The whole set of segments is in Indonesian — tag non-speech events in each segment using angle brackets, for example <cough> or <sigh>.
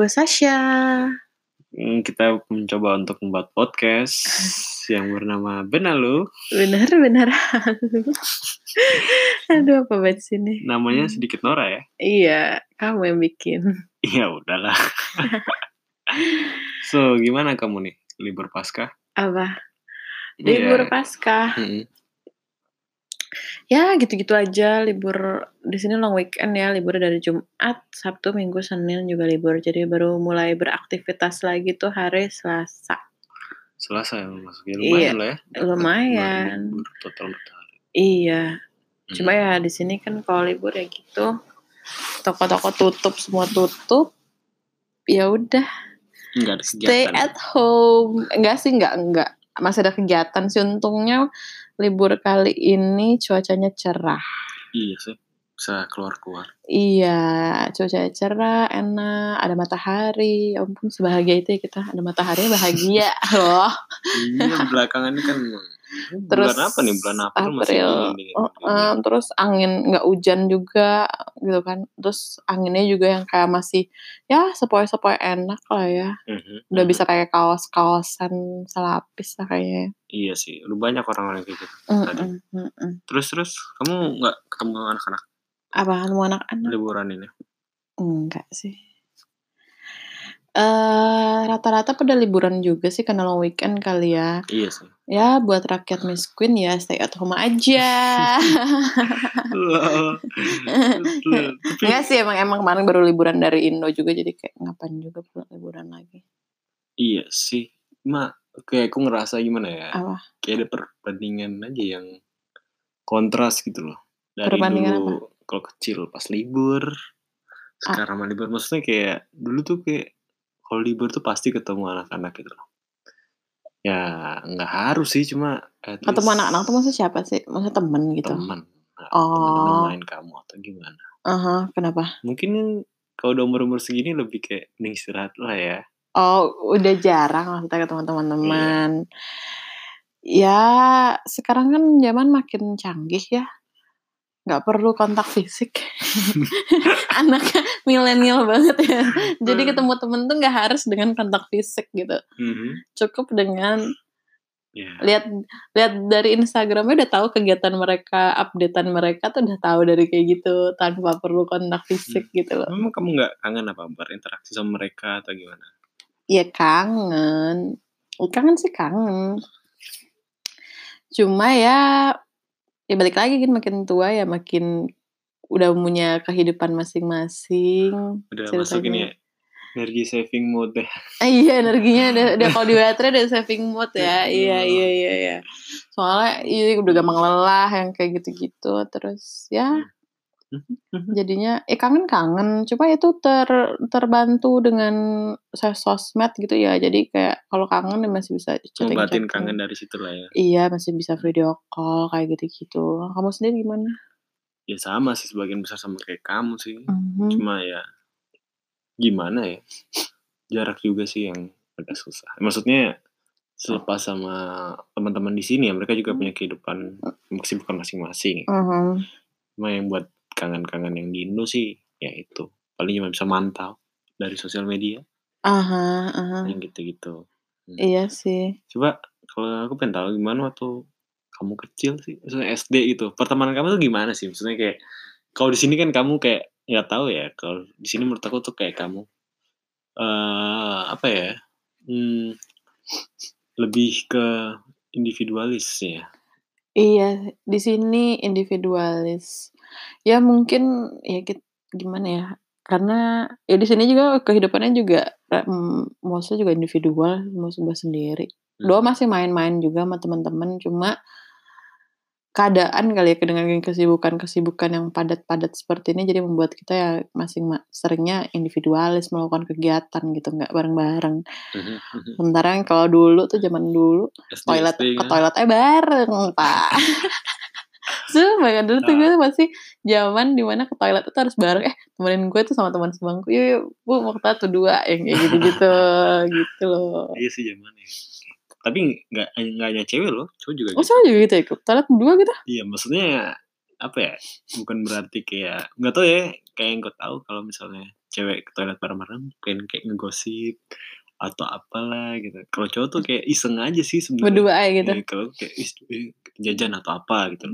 gue Sasha. Hmm, Kita mencoba untuk membuat podcast yang bernama Benalu. Bener bener. <laughs> Aduh apa banget sini? Namanya sedikit Nora ya. Iya, kamu yang bikin. Ya udahlah. <laughs> so, gimana kamu nih libur pasca? Apa? Iya. Libur pasca. Mm-mm. Ya gitu-gitu aja. Libur di sini long weekend ya. Libur dari Jumat, Sabtu, Minggu, Senin juga libur. Jadi baru mulai beraktivitas lagi tuh hari Selasa. Selasa ya masuknya lumayan Iya, lah ya. lumayan. Libur total berhari. Iya. Hmm. Cuma ya di sini kan kalau libur ya gitu. Toko-toko tutup, semua tutup. Ya udah. Enggak ada stay at home enggak sih enggak enggak masih ada kegiatan sih untungnya libur kali ini cuacanya cerah Iya sih. Bisa keluar-keluar. iya cuacanya cerah enak ada matahari ya ampun sebahagia itu ya kita ada matahari bahagia <laughs> loh iya, belakangan ini kan Terus bulan apa nih? Bulan April, masih April, dingin-dingin. Oh, em, terus angin nggak hujan juga gitu kan terus anginnya juga yang kayak masih ya sepoi-sepoi enak lah ya Mhm, udah mhm. bisa kayak kaos-kaosan selapis lah kayaknya Iya sih, udah banyak orang-orang kayak gitu. Mm, Tadi. mm, mm, mm. Terus terus kamu nggak ketemu anak-anak apa mau anak-anak liburan ini? Enggak sih. Eh rata-rata pada liburan juga sih karena long weekend kali ya. Iya sih. Ya buat rakyat Miss Queen ya stay at home aja. <laughs> Enggak sih emang emang kemarin baru liburan dari Indo juga jadi kayak ngapain juga pulang liburan lagi. iya sih. Ma, kayak aku ngerasa gimana ya? Apa? Kayak ada perbandingan aja yang kontras gitu loh. Dari Perbandingan dulu kalau kecil pas libur, sekarang mah libur. Maksudnya kayak dulu tuh kayak kalau libur tuh pasti ketemu anak-anak gitu loh. Ya nggak harus sih, cuma Ketemu anak-anak tuh maksudnya siapa sih? Maksudnya temen gitu. teman. Nah, Oh. teman main kamu atau gimana? Aha, kenapa? Mungkin kalau udah umur-umur segini lebih kayak mending istirahat lah ya. Oh, udah jarang maksudnya ketemu teman-teman. Iya. Ya, sekarang kan zaman makin canggih ya. Nggak perlu kontak fisik. <laughs> Anaknya milenial banget ya. Jadi Hmm. ketemu temen tuh nggak harus dengan kontak fisik gitu. Mhm. Cukup dengan Ya. lihat lihat dari Instagramnya udah tahu kegiatan mereka, updatean mereka tuh udah tahu dari kayak gitu tanpa perlu kontak fisik gitu loh. Memang kamu nggak kangen apa berinteraksi sama mereka atau gimana? Ya kangen. Kangen sih kangen. Cuma ya ya balik lagi kan makin tua ya makin udah punya kehidupan masing-masing. Udah masuk ini ya energi saving mode. Eh, <laughs> iya energinya udah, udah kalau di baterai udah saving mode ya. Iya iya iya iya. Soalnya iya udah gampang lelah yang kayak gitu-gitu terus ya jadinya eh kangen kangen cuma itu ter terbantu dengan sos- sosmed gitu ya jadi kayak kalau kangen ya masih bisa chatting Ngobatin kangen dari situ lah ya. iya masih bisa video call kayak gitu gitu kamu sendiri gimana Ya sama sih sebagian besar sama kayak kamu sih. Mhm. Cuma ya gimana ya? Jarak juga sih yang agak susah. Maksudnya selepas sama teman-teman di sini ya mereka juga punya kehidupan kesibukan masing-masing. Mhm. Cuma yang buat kangen-kangen yang di Indo sih ya itu paling cuma bisa mantau dari sosial media aha aha yang gitu-gitu. iya sih Coba kalau aku pengen tahu gimana waktu kamu kecil sih, maksudnya SD gitu. Pertemanan kamu tuh gimana sih? Maksudnya kayak kalau di sini kan kamu kayak nggak tahu ya. Kalau di sini menurut aku tuh kayak kamu eh apa ya? Hmm, lebih ke individualis ya. Iya, di sini individualis. Ya mungkin ya kit- gimana ya? Karena ya di sini juga kehidupannya juga mm, mostly juga individual, mau sebuah sendiri. Hmm. Doa masih main-main juga sama teman-teman, cuma keadaan kali ya dengan kesibukan-kesibukan yang padat-padat seperti ini jadi membuat kita ya masing ma- seringnya individualis melakukan kegiatan gitu nggak bareng-bareng. Sementara yang kalau dulu tuh zaman dulu toilet ke kan? toilet eh bareng pak <laughs> Sumpah kan dulu tuh gue tuh masih zaman di mana ke toilet itu harus bareng. Eh temenin gue tuh sama teman sebangku yuk, yuk bu mau ke toilet tuh dua yang kayak gitu gitu <laughs> gitu loh. Iya sih zamannya. Tapi nggak nggak hanya cewek loh, cowok juga oh gitu. juga gitu ya? Ke toilet dua gitu? Iya, maksudnya apa ya? Bukan berarti kayak nggak tahu ya kayak yang gue tahu kalau misalnya cewek ke toilet bareng-bareng pengen kayak ngegosip atau apalah gitu. Kalau cowok tuh kayak iseng aja sih sebenarnya. Berdua aja gitu? Iya, kalau kayak "Ih, eh, jajan atau apa gitu.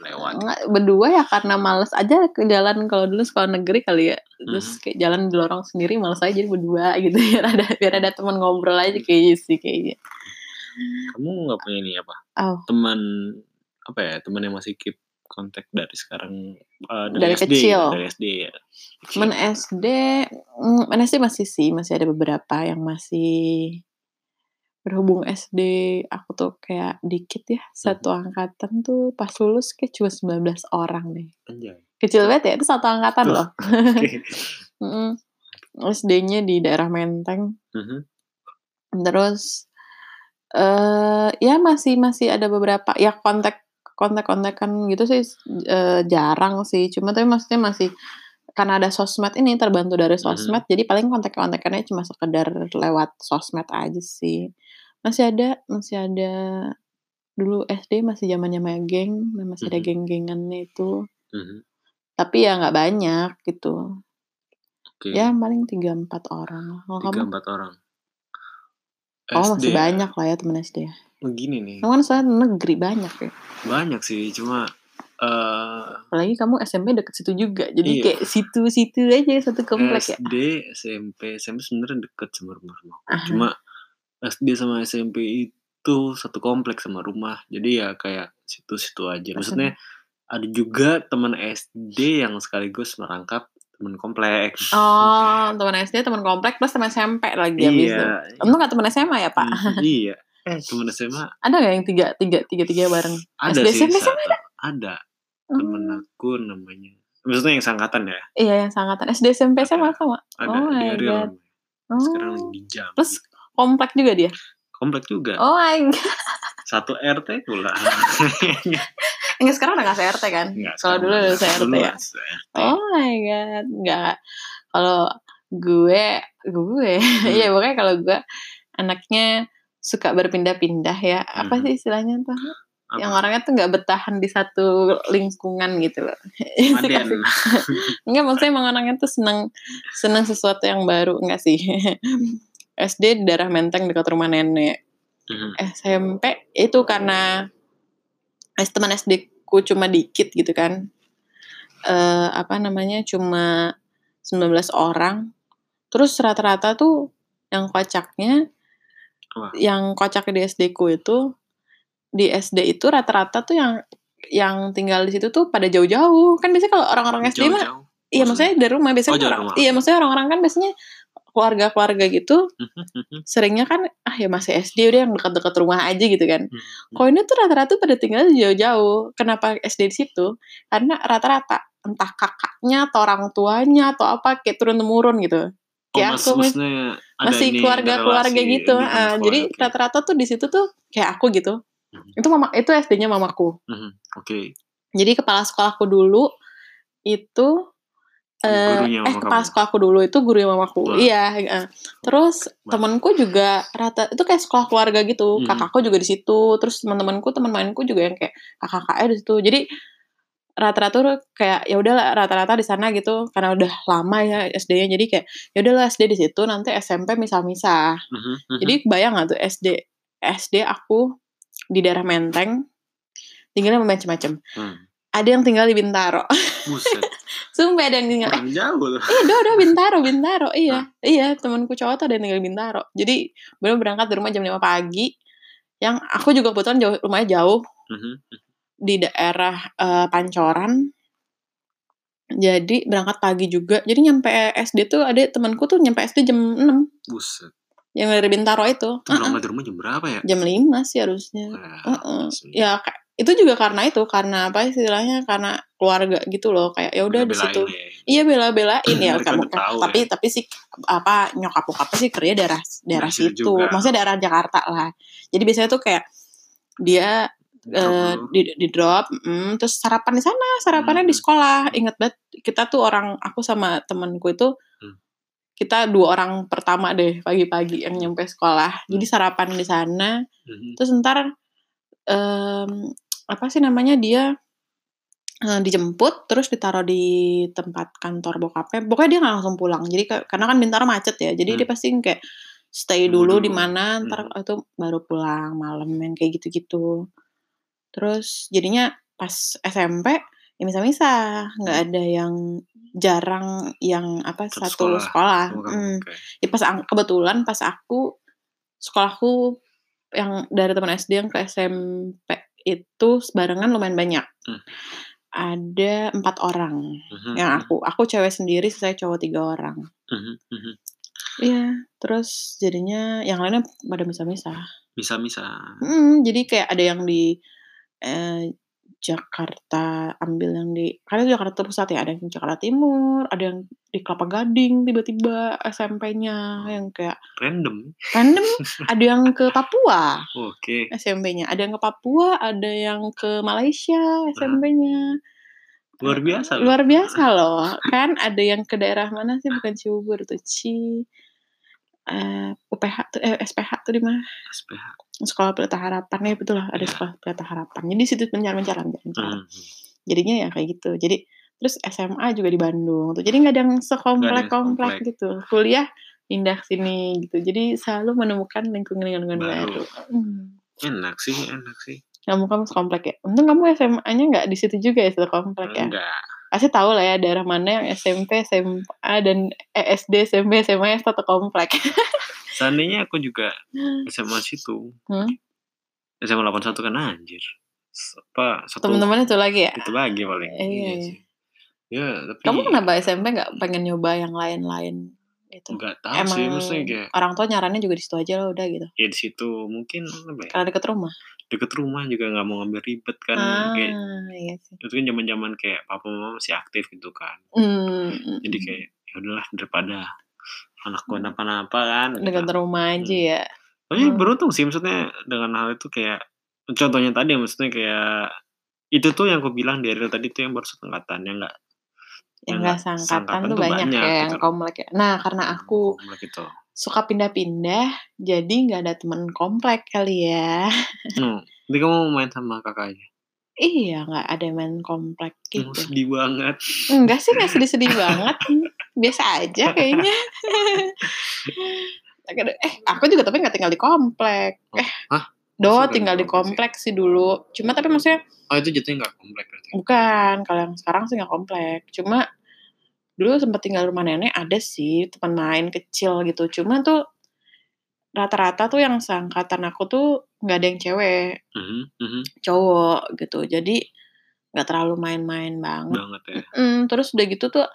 Lewat. Nggak, berdua ya karena males aja ke jalan. Kalau dulu sekolah negeri kali ya terus Mhm. kayak jalan di lorong sendiri males aja jadi berdua gitu. <laughs> Biar ada biar ada teman ngobrol aja kayaknya sih kayaknya kamu nggak punya ini apa? Oh teman apa ya teman yang masih keep kontak dari sekarang eh, Dari SD kecil. dari SD ya temen SD mm, temen SD masih sih masih ada beberapa yang masih berhubung SD aku tuh kayak dikit ya satu angkatan tuh pas lulus kayak cuma 19 orang deh anjay kecil banget ya itu satu angkatan loh. <laughs> Mm-mm. SD-nya di daerah Menteng Mhm. terus eh ya masih masih ada beberapa ya kontak kontak kontakan gitu sih eh, jarang sih. Cuma tapi maksudnya masih karena ada sosmed ini terbantu dari sosmed jadi paling kontak kontakannya cuma sekedar lewat sosmed aja sih. Masih ada masih ada dulu SD masih zaman zamannya geng masih ada Mhm. geng-gengannya itu. Mhm. tapi ya nggak banyak gitu. Oke. ya paling tiga empat orang tiga empat orang. Oh masih SD, banyak lah ya temen SD ya begini nih. Kamu kan soalnya negeri banyak ya. Banyak sih cuma eh apalagi kamu SMP deket situ juga jadi Iya. kayak situ-situ aja satu komplek ya. SD SMP SMP sebenarnya deket sama rumah rumah Aha. cuma SD sama SMP itu satu kompleks sama rumah jadi ya kayak situ-situ aja. Maksudnya ada juga teman SD yang sekaligus merangkap teman kompleks oh teman SD teman komplek plus teman SMP lagi habis itu iya. Kamu nggak teman SMA ya pak? Iya teman SMA ada nggak yang tiga tiga tiga tiga bareng ada SD, sih SMP satu. ada temen Hmm. aku namanya maksudnya yang sangkatan ya iya yang sangkatan SD SMP SMA sama ada Oh my dia real God. namanya. oh. sekarang lagi di jam terus komplek juga dia komplek juga oh my god satu RT pula <laughs> Enggak sekarang udah nggak se-RT kan Nggak, kalau dulu udah. Dulu ya. Oh my god, enggak. Kalau gue, gue, Hmm. iya pokoknya kalau gue anaknya suka berpindah-pindah ya. Apa Hmm. sih istilahnya tuh? Apa? Yang orangnya tuh nggak bertahan di satu lingkungan gitu loh. <laughs> <laughs> Enggak maksudnya emang orangnya tuh seneng seneng sesuatu yang baru enggak sih? <laughs> SD di daerah Menteng dekat rumah nenek. Mhm. SMP itu karena es teman SD ku cuma dikit gitu kan. Eh apa namanya cuma 19 orang. Terus rata-rata tuh yang kocaknya Apa? yang kocak di SD ku itu di SD itu rata-rata tuh yang yang tinggal di situ tuh pada jauh-jauh. Kan biasanya kalau orang-orang SD mah iya maksudnya dari rumah biasanya Oh, orang, rumah. iya maksudnya orang-orang kan biasanya keluarga-keluarga gitu <laughs> seringnya kan ah ya masih SD udah yang dekat-dekat rumah aja gitu kan. Mhm. Kalau ini tuh rata-rata pada tinggal jauh-jauh. Kenapa SD di situ? Karena rata-rata entah kakaknya atau orang tuanya atau apa kayak turun temurun gitu. Oh, Kayak mas, aku mas- maksudnya ada masih keluarga-keluarga gitu. jadi keluarga, oke. rata-rata tuh di situ tuh kayak aku gitu. Mhm. Itu mama itu SD-nya mamaku. Mhm. Oke. Jadi kepala sekolahku dulu itu eh, Gurunya eh kepala sekolahku dulu itu gurunya mamaku. Wah. Iya, eh. Terus Wah. temenku juga rata itu kayak sekolah keluarga gitu. Mhm. Kakakku juga di situ. Terus teman-temanku, teman mainku juga yang kayak kakak-kakaknya di situ. Jadi rata-rata tuh kayak ya udah rata-rata di sana gitu karena udah lama ya SD-nya jadi kayak ya udahlah SD di situ nanti SMP misah-misah. Mhm, mhm. Jadi bayang gak tuh SD SD aku di daerah Menteng tinggalnya macam-macam. Hmm. Ada yang tinggal di Bintaro. Buset, <laughs> Sumpah ada yang tinggal. kurang jauh. Iya, udah Bintaro, Bintaro. Iya, iya temanku cowok tuh ada yang tinggal di Bintaro. Jadi bener berangkat dari rumah jam 5 pagi. Yang aku juga kebetulan jauh, rumahnya jauh Mhm. Di daerah eh, Pancoran. Jadi berangkat pagi juga. Jadi nyampe SD tuh ada temanku tuh nyampe SD jam 6 Buset. yang dari Bintaro itu. Itu Uh-uh. dari rumah jam berapa ya? Jam 5 sih harusnya. Sih. Ya itu juga karena itu, karena apa istilahnya karena keluarga gitu loh kayak ya udah di situ. ya. Iya bela-belain ya <clears throat> kamu tahu tapi ya. tapi sih apa nyokap bokapnya sih kerja daerah daerah situ situ. juga. Maksudnya daerah Jakarta lah. Jadi biasanya tuh kayak dia Dulu. di, di drop mm, terus sarapan di sana, sarapannya di Hmm. sekolah. Ingat banget kita tuh orang aku sama temanku itu Hmm. kita dua orang pertama deh pagi-pagi yang nyampe sekolah. Jadi Hmm. sarapan di sana Mhm. terus ntar em, apa sih namanya dia eh, dijemput terus ditaruh di tempat kantor bokapnya. Pokoknya dia nggak langsung pulang. Jadi ka- karena kan Bintaro macet ya. Jadi Hmm. dia pasti kayak stay dulu dulu. di mana ntar Hmm. itu baru pulang malam yang kayak gitu-gitu. Terus jadinya pas SMP ya misah-misah, nggak Hmm. ada yang jarang yang apa Satu satu sekolah sekolah. kamu. Hmm. Oke. Ya pas kebetulan pas aku sekolahku yang dari teman SD yang ke SMP itu barengan lumayan banyak. Hmm. Ada empat orang Mhm, yang mhm, aku. Aku cewek sendiri, saya cowok tiga orang. mhm, mhm. Iya, terus jadinya yang lainnya pada misah-misah. Bisa-bisa. Hmm, jadi kayak ada yang di eh, Jakarta ambil yang di karena itu Jakarta Pusat ya, ada yang di Jakarta Timur, ada yang di Kelapa Gading tiba-tiba SMP-nya yang kayak Random. random, <laughs> ada yang ke Papua Oke. SMP-nya, ada yang ke Papua, ada yang ke Malaysia SMP-nya. Luar biasa loh. Luar biasa loh. Kan ada yang ke daerah mana sih bukan Cibubur tuh, Ci eh UPH tuh eh SPH tuh di mana? SPH. Sekolah Pelita Harapan ya betul lah ada Iya. sekolah Pelita Harapan. Jadi situ mencar-mencar mencar-mencar. Mhm. Jadinya ya kayak gitu. Jadi terus SMA juga di Bandung tuh. Jadi nggak ada yang sekomplek. gitu. Kuliah pindah sini gitu. Jadi selalu menemukan lingkungan-lingkungan Baru. baru. Hmm. Enak sih, enak sih. Kamu kamu sekomplek ya. Untung kamu SMA-nya nggak di situ juga ya satu komplek ya. Enggak. Pasti tahu lah ya daerah mana yang SMP, SMA dan eh, SD, SMP, SMA yang satu komplek. <laughs> Seandainya aku juga SMA situ. Hmm? SMA 81 kan anjir. Apa satu Teman-teman itu lagi ya. itu lagi paling. Iya, iya. sih. Ya, tapi Kamu kenapa SMP nggak pengen nyoba yang lain-lain itu? Enggak tahu sih, maksudnya kayak orang tua nyarannya juga di situ aja lah udah gitu. ya di situ mungkin apa ya? Karena deket rumah. Deket rumah juga nggak mau ngambil ribet kan ah, kayak iya sih. itu kan zaman-zaman kayak papa mama masih aktif gitu kan. Hmm, Jadi kayak ya udahlah daripada anakku kenapa-napa kan. gitu. dekat rumah aja Hmm. ya. Tapi Hmm. beruntung sih maksudnya dengan hal itu kayak contohnya tadi maksudnya kayak itu tuh yang aku bilang di Ariel tadi tuh yang baru angkatan yang enggak Yang nggak sangkatan sangkatan tuh banyak, banyak ya yang gitu. komplek ya. Nah karena aku gitu. suka pindah-pindah, jadi nggak ada temen komplek kali ya. Hmm. Nanti kamu main sama kakak aja. Iya nggak ada yang main komplek Oh, gitu. sedih banget. Enggak sih nggak sedih-sedih banget. Biasa aja kayaknya. <laughs> eh aku juga tapi nggak tinggal di komplek. Oh, Eh hah? Do tinggal di di komplek komplek sih dulu. Cuma tapi maksudnya Oh itu jatuhnya nggak komplek berarti. bukan kalau yang sekarang sih nggak komplek. Cuma dulu sempat tinggal rumah nenek ada sih teman main kecil gitu. Cuma tuh rata-rata tuh yang seangkatan aku tuh nggak ada yang cewek, Mhm, mhm. cowok gitu. Jadi nggak terlalu main-main banget. Banget ya. Mm, terus udah gitu tuh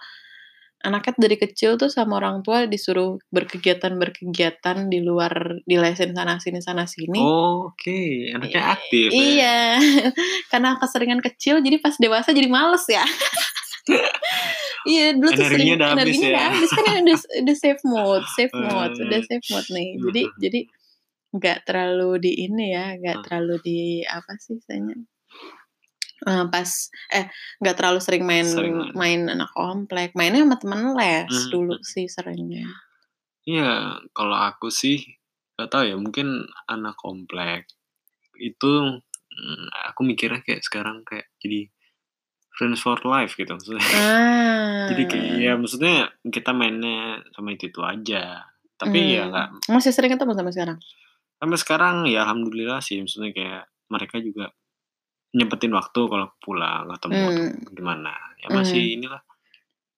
anaknya dari kecil tuh sama orang tua disuruh berkegiatan-berkegiatan di luar di lesin sana sini sana sini. Oh, Oke, anaknya aktif. ya. Iya, <laughs> karena keseringan kecil jadi pas dewasa jadi males ya. <laughs> iya, dulu tuh sering udah habis energinya ya. udah habis kan ini udah <laughs> udah save mode, save Eh. mode, udah save mode nih. Jadi jadi nggak terlalu di ini ya, nggak Hmm. terlalu di apa sih istilahnya? Eh, pas eh nggak terlalu sering main Sering main. anak komplek, mainnya sama temen les Hmm, dulu sih seringnya. Iya, kalau aku sih gak tahu ya, mungkin anak komplek itu mm, aku mikirnya kayak sekarang kayak jadi friends for life gitu maksudnya. Ah, <laughs> Jadi kayak ya maksudnya kita mainnya sama itu itu aja. Tapi ya Hmm. nggak masih sering ketemu sampai sekarang. sampai sekarang ya alhamdulillah sih maksudnya kayak mereka juga nyempetin waktu kalau pulang atau mau Hmm. gimana ya masih inilah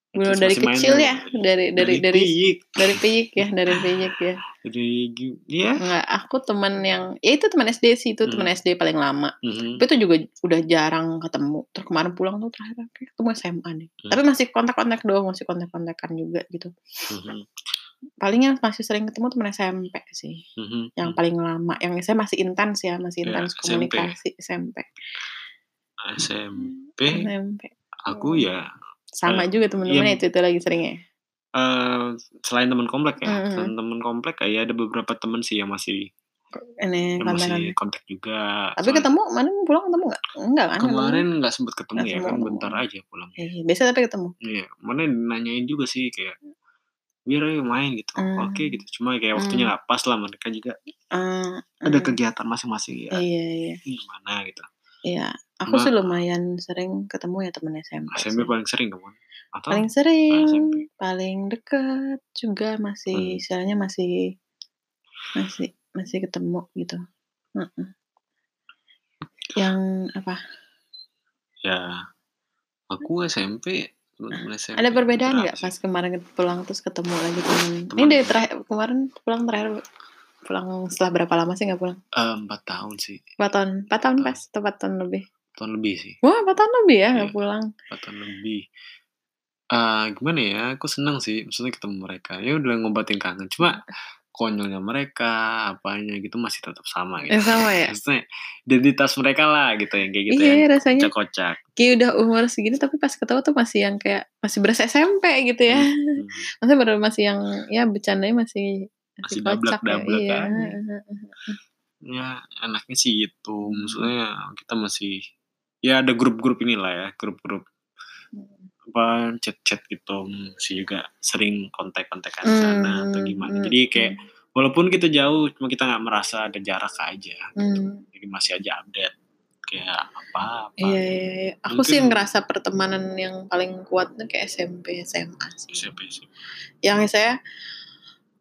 Dulu Terus dari masih main kecil dulu. ya, dari dari dari piyik. dari piyik ya, dari <laughs> piyik ya. dari ya Enggak, aku teman yang ya itu teman SD sih, itu teman Hmm. SD paling lama. mhm. Tapi itu juga udah jarang ketemu. Terus kemarin pulang tuh terakhir ketemu SMA nih. Hmm. Tapi masih kontak-kontak doang, masih kontak-kontakan juga gitu. Mhm. Paling yang masih sering ketemu teman SMP sih. Mhm. Yang paling lama, yang saya masih intens ya, masih Ya, intens SMP. komunikasi SMP. SMP SMP. aku ya Sama Eh, juga temen-temennya iya. itu itu lagi seringnya. eh selain teman komplek ya Mhm. selain teman komplek kayak ada beberapa teman sih yang masih Ini yang masih kontak juga Tapi Soalnya ketemu, mana pulang ketemu nggak? Enggak kan? kemarin nggak sempet ketemu Nggak ya kan ketemu. bentar aja pulang Iya, biasa tapi ketemu. iya mana nanyain juga sih kayak biar ayo main gitu Hmm. oke gitu cuma kayak waktunya nggak pas lah mereka juga Ah, ada kegiatan masing-masing ya Iya, iya. gimana gitu Iya, aku Cuma sih lumayan sering ketemu ya temen SMP SMP sih. paling sering kamu? Atau Paling ah, sering, SMP? paling deket juga masih Hmm. istilahnya masih masih masih ketemu gitu. Heeh. Yang apa? Ya, aku SMP SMP. Ada perbedaan nggak pas kemarin pulang terus ketemu lagi temen? Ini Teman. deh terakhir kemarin pulang terakhir pulang setelah berapa lama sih nggak pulang? Eh, Empat tahun sih, Empat tahun, empat tahun pas, atau empat tahun lebih. tahun lebih sih, Wah, empat tahun lebih ya nggak Iya. pulang. empat tahun lebih. Ah, gimana ya? Aku senang sih, maksudnya ketemu mereka. Ya udah ngobatin kangen. Cuma konyolnya mereka, apanya gitu masih tetap sama gitu. Eh sama ya. <laughs> Maksudnya identitas mereka lah gitu yang kayak gitu Iya yang rasanya kocak-kocak. kayak udah umur segini tapi pas ketemu tuh masih yang kayak masih berasa SMP gitu ya. Hmm. <laughs> Maksudnya baru masih yang ya bercandanya masih Masih kocak dablek-dablek ya. Iya. aja. <laughs> Ya enaknya sih itu. Maksudnya kita masih ya ada grup-grup inilah ya, grup-grup apa chat-chat gitu sih juga sering kontak-kontakan di sana atau gimana. Hmm, Jadi kayak walaupun kita jauh cuma kita nggak merasa ada jarak aja. hmm. Jadi masih aja update kayak apa apa. Iya, iya, iya. Aku sih Mungkin- ngerasa pertemanan yang paling kuat tuh kayak SMP, SMA sih. SMP sih. Yang saya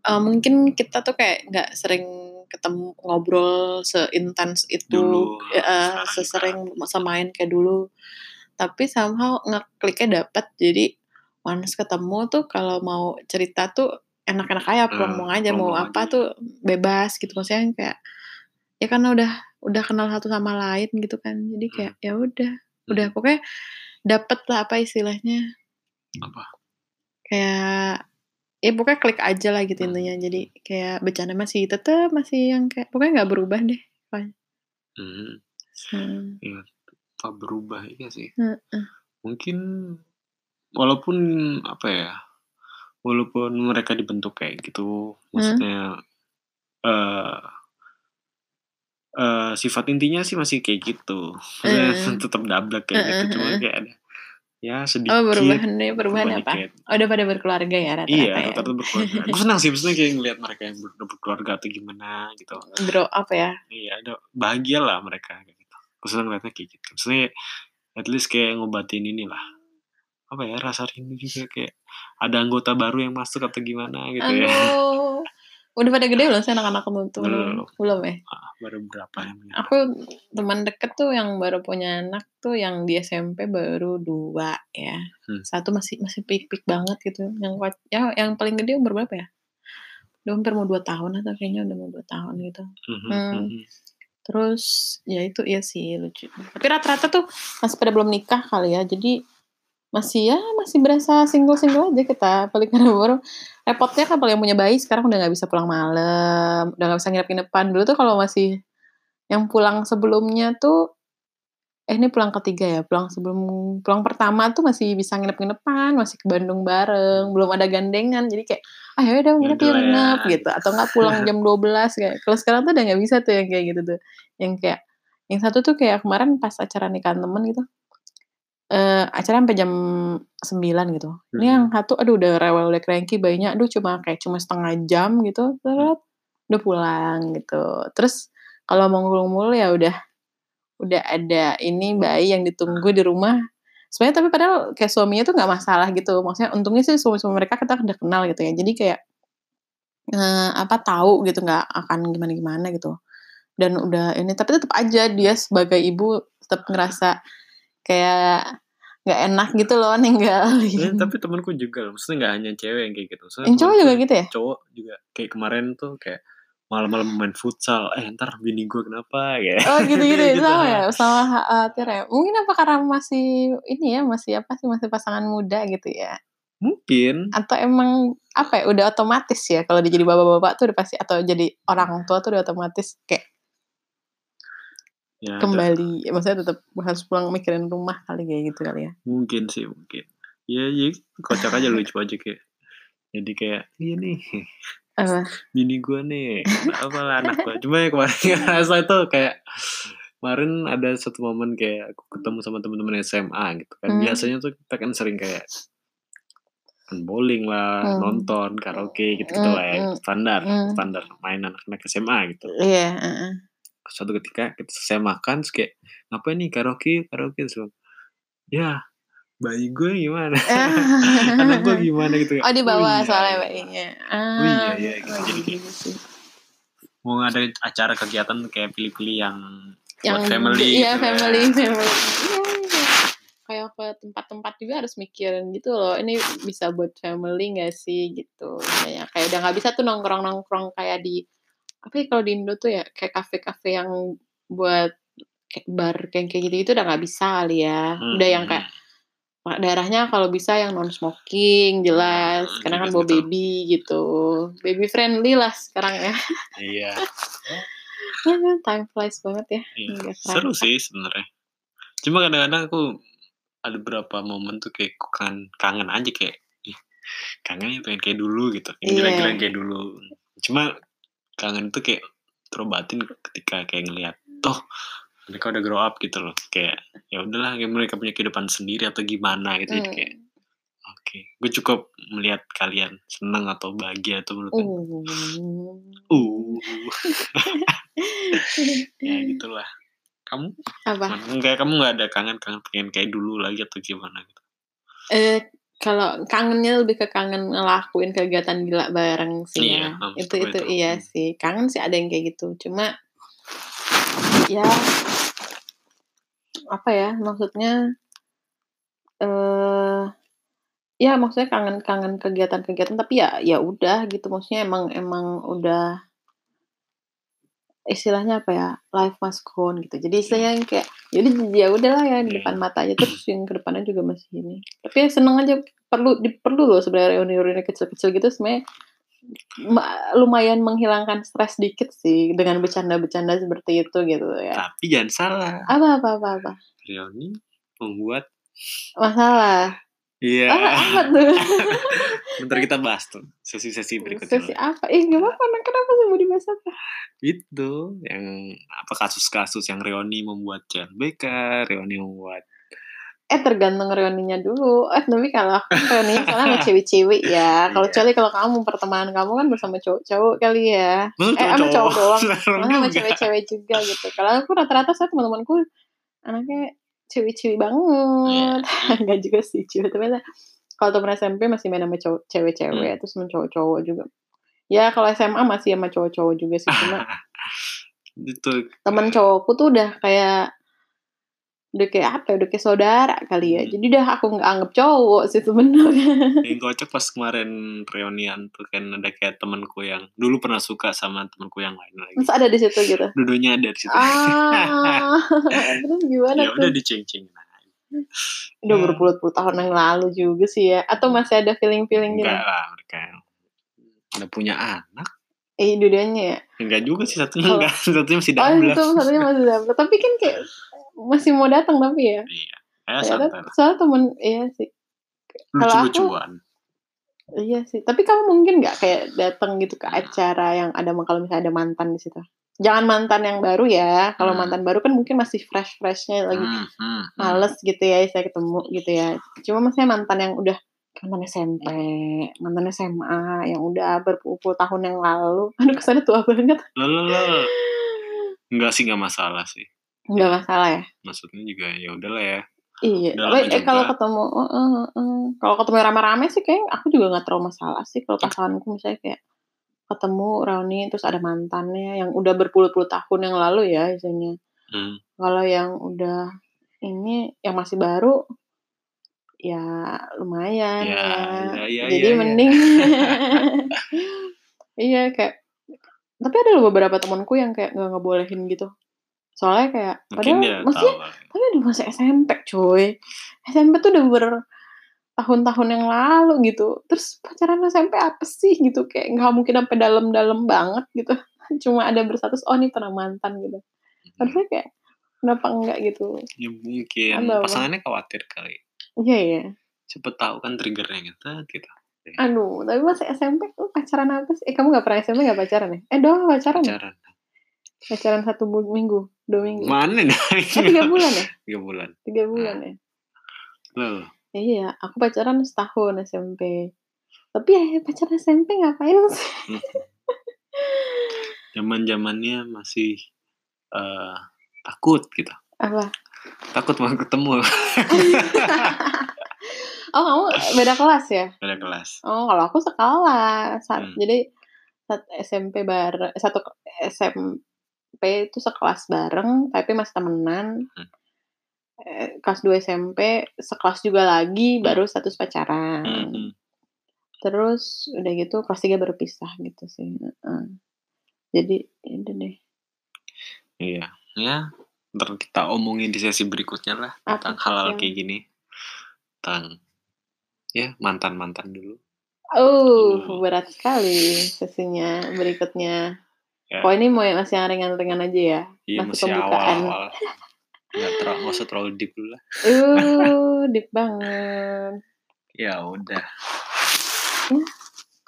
eh, mungkin kita tuh kayak nggak sering ketemu ngobrol seintens itu, Dulu, sekarang sesering semain kayak dulu. Tapi somehow ngekliknya dapat. Jadi once ketemu tuh kalau mau cerita tuh enak-enak aja, plong aja mau apa aja. tuh bebas gitu maksudnya kayak ya karena udah udah kenal satu sama lain gitu kan. Jadi kayak ya udah, udah pokoknya dapet lah apa istilahnya Apa? kayak ya pokoknya klik aja lah gitu Hmm. intinya jadi kayak bercanda masih tetep masih yang kayak pokoknya nggak berubah deh Hmm. Hmm. Apa berubah iya sih. Mungkin walaupun apa ya walaupun mereka dibentuk kayak gitu maksudnya eh eh, sifat intinya sih masih kayak gitu. Eh. <laughs> tetap dablek kayak gitu Eh, cuma eh, eh. kayak ada ya sedikit oh perubahan berubah apa? dikit. oh udah pada berkeluarga ya rata-rata iya ya? rata-rata berkeluarga. Aku senang sih maksudnya kayak ngeliat mereka yang ber- udah berkeluarga atau gimana gitu. Bro apa ya? Iya ada bahagia lah mereka kayak aku senang ngeliatnya kayak gitu. Maksudnya at least kayak ngobatin inilah apa ya rasa rindu juga kayak ada anggota baru yang masuk atau gimana gitu ya. Aduh. udah pada gede belum sih anak-anak kamu tuh. Belum. belum ya? Ah, baru berapa yang punya aku teman deket tuh yang baru punya anak tuh yang di SMP baru dua ya. Hmm. satu masih masih pik-pik banget gitu. Yang kuat ya yang paling gede umur berapa ya? Udah hampir mau dua tahun atau kayaknya udah mau dua tahun gitu. Mhm, Hmm. Terus ya itu iya sih lucu. Tapi rata-rata tuh masih pada belum nikah kali ya jadi masih ya masih berasa single-single aja kita paling karena baru repotnya kan yang punya bayi sekarang udah nggak bisa pulang malam udah nggak bisa nginep-nginepan dulu tuh kalau masih yang pulang sebelumnya tuh eh ini pulang ketiga ya? Pulang sebelum pulang pertama tuh masih bisa nginep-nginepan masih ke Bandung bareng belum ada gandengan. Jadi kayak ah ya udah nginep ya. nginep gitu. Atau nggak pulang jam <laughs> 12 kayak kalau sekarang tuh udah nggak bisa tuh yang kayak gitu tuh. Yang kayak yang satu tuh kayak kemarin pas acara nikahan temen gitu eh acara sampai jam 9 gitu. Ini Mhm. yang satu aduh udah rewel udah cranky bayinya aduh cuma kayak cuma setengah jam gitu terus udah pulang gitu. Terus kalau mau ngulung-ngulung ya udah udah ada ini bayi yang ditunggu di rumah. Sebenarnya tapi padahal kayak suaminya tuh nggak masalah gitu. Maksudnya untungnya sih suami-suami mereka kita udah kenal gitu ya. Jadi kayak eh, apa tahu gitu nggak akan gimana gimana gitu. Dan udah ini tapi tetap aja dia sebagai ibu tetap ngerasa kayak nggak enak gitu loh Eh, ninggalin tapi temanku juga loh. Maksudnya nggak hanya cewek yang kayak gitu. Maksudnya yang cowok juga gitu ya? cowok juga. Kayak kemarin tuh kayak malam-malam main futsal eh ntar bini gue kenapa ya Oh gitu-gitu <laughs> Gitu. sama ya, sama khawatir ya. Mungkin apa karena masih ini ya, masih apa sih, masih pasangan muda gitu ya. mungkin Atau emang apa ya, udah otomatis ya kalau dia jadi bapak-bapak tuh udah pasti atau jadi orang tua tuh udah otomatis kayak ya kembali, ya, maksudnya tetap harus pulang mikirin rumah kali kayak gitu kali ya. mungkin sih mungkin ya ya kocak aja lucu aja kayak jadi kayak iya nih <laughs> Apa? bini gue nih apa lah anak gue cuma ya kemarin ngerasa itu kayak kemarin ada satu momen kayak aku ketemu sama teman-teman SMA gitu kan Hmm. biasanya tuh kita kan sering kayak bowling lah Hmm. nonton karaoke gitu gitu lah ya Hmm, hmm. standar Hmm. standar main anak-anak SMA gitu Iya, heeh. suatu ketika kita selesai makan terus kayak ngapain nih karaoke karaoke terus ya bayi gue gimana <laughs> anak gue gimana gitu Oh dibawa iya, soalnya iya. bayinya. Oh iya, Ah, iya, gitu. oh, Jadi kayak- gitu sih. mau ada acara kegiatan kayak pilih-pilih yang yang buat family iya gitu ya. family family Iya, iya. kayak ke tempat-tempat juga harus mikirin gitu loh ini bisa buat family gak sih gitu kayak kayak udah nggak bisa tuh nongkrong nongkrong kayak di apa ya kalau di Indo tuh ya kayak kafe-kafe yang buat kayak bar kayak kayak gitu gitu udah nggak bisa kali ya Hmm, udah yang kayak daerahnya kalau bisa yang non smoking jelas Hmm, karena kan bawa baby gitu baby friendly lah sekarang ya iya <laughs> time flies banget ya Iya, seru sih sebenarnya. Cuma kadang-kadang aku ada beberapa momen tuh kayak aku kangen, kangen aja kayak ih, kangen ya pengen kayak dulu gitu. Yang Iya. gila-gila kayak dulu. Cuma kangen tuh kayak terobatin ketika kayak ngelihat toh mereka udah grow up gitu loh. Kayak ya udahlah kayak mereka punya kehidupan sendiri atau gimana gitu. Jadi Hmm. kayak oke, gue cukup melihat kalian senang atau bahagia atau menurut Uh. uh, <laughs> ya <laughs> gitulah. Kamu apa Enggak, kamu nggak ada kangen-kangen pengen kayak dulu lagi atau gimana gitu? eh kalau kangennya lebih ke kangen ngelakuin kegiatan gila bareng sih Iya, ya itu itu itu. iya Hmm. sih kangen sih ada yang kayak gitu cuma ya apa ya maksudnya eh ya maksudnya kangen-kangen kegiatan-kegiatan tapi ya ya udah gitu. Maksudnya emang emang udah istilahnya apa ya life must go on gitu. Jadi istilahnya yang kayak jadi ya udahlah ya di depan mata aja. Terus yang ke depannya juga masih ini. Tapi ya seneng aja perlu di, perlu loh sebenarnya reuni-reuni kecil-kecil gitu. Sebenarnya lumayan menghilangkan stres dikit sih dengan bercanda-bercanda seperti itu gitu ya. Tapi jangan salah, apa apa apa apa? Rioni membuat masalah. Iya. ah, apa tuh? <laughs> Bentar kita bahas tuh sesi-sesi berikutnya. sesi apa? Eh gak apa-apa nah, kenapa sih mau dibahas apa? Itu yang apa kasus-kasus yang Reoni membuat CLBK, Reoni membuat eh tergantung reuninya dulu eh tapi kalau kan reuninya soalnya sama cewek-cewek ya kalau Iya. kecuali kalau kamu pertemanan kamu kan bersama cowok-cowok kali ya Lu eh sama cowok doang <laughs> sama cewek-cewek juga gitu. Kalau aku rata-rata saya teman-temanku anaknya cewek-cewek banget. Iya. <laughs> Enggak juga sih cewek tapi kalau temen SMP masih main sama cewek-cewek terus sama cowok-cowok juga. Ya kalau SMA masih sama cowok-cowok juga sih cuma <laughs> itu temen cowokku tuh udah kayak udah kayak apa ya udah kayak saudara kali ya Hmm. jadi udah aku nggak anggap cowok sih sebenarnya <laughs> yang kocak pas kemarin reunian tuh kan ada kayak temanku yang dulu pernah suka sama temanku yang lain lagi. terus ada di situ gitu Dudunya ada di situ. ah <laughs> terus gimana ya tuh udah diceng-cengin aja. udah Ya. berpuluh-puluh tahun yang lalu juga sih ya atau masih ada feeling-feeling gitu Enggak lah mereka udah punya anak. Eh dua-duanya ya? Enggak juga sih satunya Kalau- enggak, <laughs> satunya masih oh double. itu satunya masih dapet tapi kan kayak masih mau datang tapi ya? Iya. Ya Ternyata- santai soalnya temen iya sih. Lucu-lucuan. iya sih. Tapi kamu mungkin nggak kayak datang gitu ke acara yang ada kalau misalnya ada mantan di situ. Jangan mantan yang baru ya. Kalau Hmm. mantan baru kan mungkin masih fresh freshnya lagi Hmm, hmm, hmm. males gitu ya saya ketemu gitu ya. Cuma maksudnya mantan yang udah mantan SMP mantan SMA yang udah berpuluh-puluh tahun yang lalu <laughs> aduh kesannya tua banget loh. Enggak sih enggak masalah sih. nggak masalah ya Maksudnya juga ya udahlah ya. Iya, tapi eh, kalau ketemu, uh, uh, uh, kalau ketemu rame-rame sih kayak aku juga nggak terlalu masalah sih kalau pasanganku misalnya kayak ketemu reuni terus ada mantannya yang udah berpuluh-puluh tahun yang lalu ya misalnya. Hmm. Kalau yang udah ini yang masih baru ya lumayan Ya, ya. ya, ya, Jadi ya, mending <laughs> <laughs> iya kayak tapi ada loh beberapa temanku yang kayak nggak ngebolehin gitu. Soalnya kayak Mungkin padahal maksudnya tapi udah masih SMP cuy. SMP tuh udah ber tahun-tahun yang lalu gitu. Terus pacaran SMP apa sih gitu? Kayak nggak mungkin sampai dalam-dalam banget gitu. <laughs> Cuma ada berstatus oh ini pernah mantan gitu. Harusnya kayak kenapa enggak? gitu. Ya mungkin. Apa? pasangannya khawatir kali. Iya ya Siapa tahu kan triggernya gitu. gitu. aduh tapi masih SMP tuh pacaran apa sih eh kamu nggak pernah SMP nggak pacaran ya eh doang pacaran ya? Pacaran. pacaran satu minggu dua minggu Mana dah? eh, tiga bulan ya <laughs> Tiga bulan. tiga bulan ya Loh, Iya, aku pacaran setahun SMP. Tapi ya pacaran SMP ngapain sih? zaman zamannya masih eh takut gitu. Apa? Takut mau ketemu <laughs> Oh kamu beda kelas ya? beda kelas. Oh kalau aku sekelas. Saat, Hmm. Jadi saat SMP bareng satu ke- SMP itu sekelas bareng tapi masih temenan. Hmm. Eh, kelas 2 SMP sekelas juga lagi Hmm. baru status pacaran. Mhm. Terus udah gitu kelas 3 baru pisah gitu sih. Heeh. Jadi itu deh. Iya, ya. Ntar kita omongin di sesi berikutnya lah Apa tentang hal-hal yang- kayak gini. Tentang ya mantan-mantan dulu. Oh, Hmm. berat sekali sesinya berikutnya. Ya. Oh ini mau yang masih yang ringan-ringan aja ya? Iya Masih pembukaan. awal-awal. Nggak terlalu, nggak usah terlalu deep dulu lah. Uh, deep banget. Ya udah.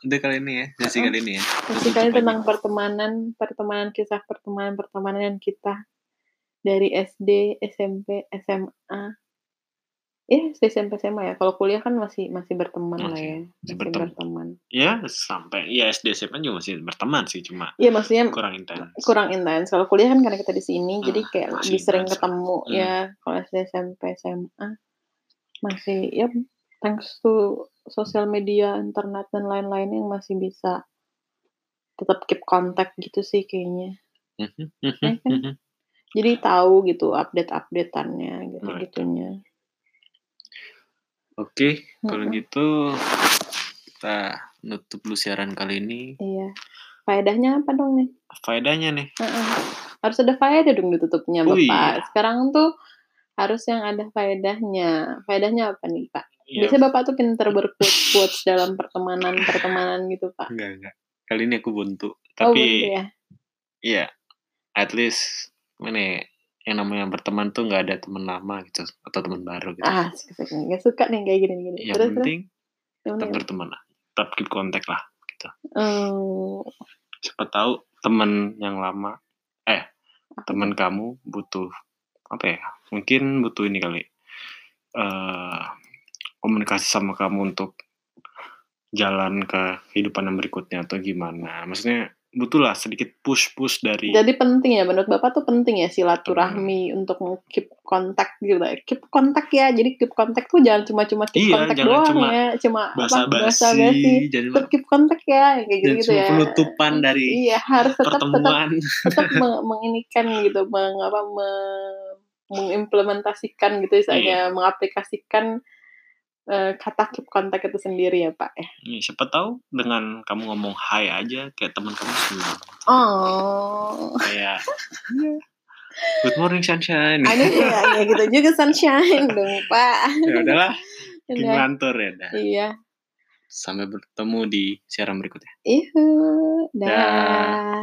Udah kali ini ya, sesi Uh-uh. kali ini ya. Tutup kali tentang pertemanan, pertemanan kisah pertemanan pertemanan kita dari SD, SMP, SMA. Ya, SD, SMP, SMA ya. Kalau kuliah kan masih masih berteman lah Masih, ya. masih berteman. berteman. Ya sampai ya SD SMA juga masih berteman sih cuma Iya, maksudnya kurang intens. kurang intens. Kalau kuliah kan karena kita di sini, Hmm, jadi kayak lebih sering ketemu Hmm. ya. Kalau SD, SMP, SMA masih ya thanks to sosial media, internet dan lain-lain yang masih bisa tetap keep kontak gitu sih kayaknya. Mhm, Ya mhm, kan? Jadi tahu gitu update-updateannya gitu-gitunya. Oke, kalau Mm-mm. gitu kita nutup dulu siaran kali ini. Iya. Faedahnya apa dong nih? Faedahnya nih, Heeh. Harus ada faedah dong ditutupnya, Oh, Bapak. iya. Sekarang tuh harus yang ada faedahnya. Faedahnya apa nih, Pak? ya Biasanya Bapak tuh pinter berquotes-quotes dalam pertemanan-pertemanan gitu, Pak. enggak enggak. Kali ini aku buntu. oh, Tapi begitu ya. Iya, at least mana ya, yang namanya berteman tuh nggak ada teman lama gitu atau teman baru gitu. Ah, suka Gak suka nih kayak gini-gini. yang Terus, terus. penting Yang tetap berteman lah, tetap keep kontak lah gitu. Oh, Siapa tahu teman yang lama, eh apa teman kamu butuh apa ya? Mungkin butuh ini kali, eh komunikasi sama kamu untuk jalan ke kehidupan yang berikutnya atau gimana? Maksudnya butuh lah sedikit push-push dari Jadi penting ya menurut Bapak tuh penting ya silaturahmi untuk keep kontak gitu. Keep kontak ya. Jadi keep kontak tuh jangan cuma-cuma keep Iya, kontak doang cuma ya. Cuma apa basa-basi, basa-basi. jangan Tetap keep kontak ya kayak dan gitu-gitu cuma ya. penutupan dari Iya, harus tetap tetap pertemuan. tetap <laughs> meng- menginikan gitu, meng, apa, me- mengimplementasikan gitu Iya. misalnya mengaplikasikan eh, kata keep kontak itu sendiri ya, Pak ya. Nih, siapa tahu dengan kamu ngomong hai aja kayak teman kamu senang. Oh. Kayak <laughs> Good morning sunshine. Ada ya, ya gitu juga sunshine <laughs> dong, Pak. ya udahlah, <laughs> Udah. ngantor ya dah. Iya. Sampai bertemu di siaran berikutnya. Ihu. Dah. Dah.